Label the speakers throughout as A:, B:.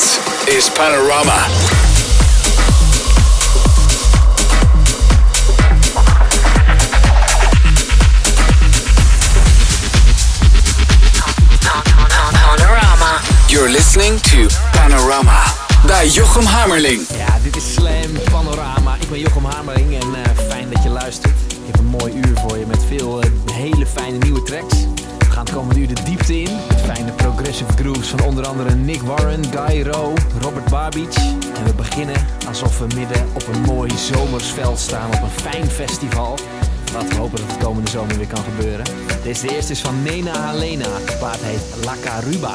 A: This is Panorama.
B: Panorama.
A: You're listening to Panorama bij Jochem Hamerling.
C: Ja, dit is Slam Panorama. Ik ben Jochem Hamerling en eh, fijn dat je luistert. Ik heb een mooi uur voor je met veel eh, hele fijne nieuwe tracks. We gaan het komende uur de diepte in. Progressive grooves van onder andere Nick Warren, Guy Rowe, Robert Barbich. En we beginnen alsof we midden op een mooi zomersveld staan op een fijn festival. Laten we hopen dat het komende zomer weer kan gebeuren. Deze de eerste is van Nena Helena. De plaat heet La Caruba.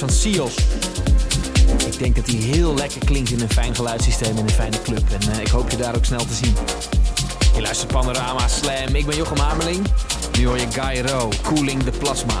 C: Van Seals. Ik denk dat hij heel lekker klinkt in een fijn geluidssysteem in een fijne club. En eh, ik hoop je daar ook snel te zien. Je luistert Panorama Slam. Ik ben Jochem Hamerling. Nu hoor je Guy Rowe, Cooling the Plasma.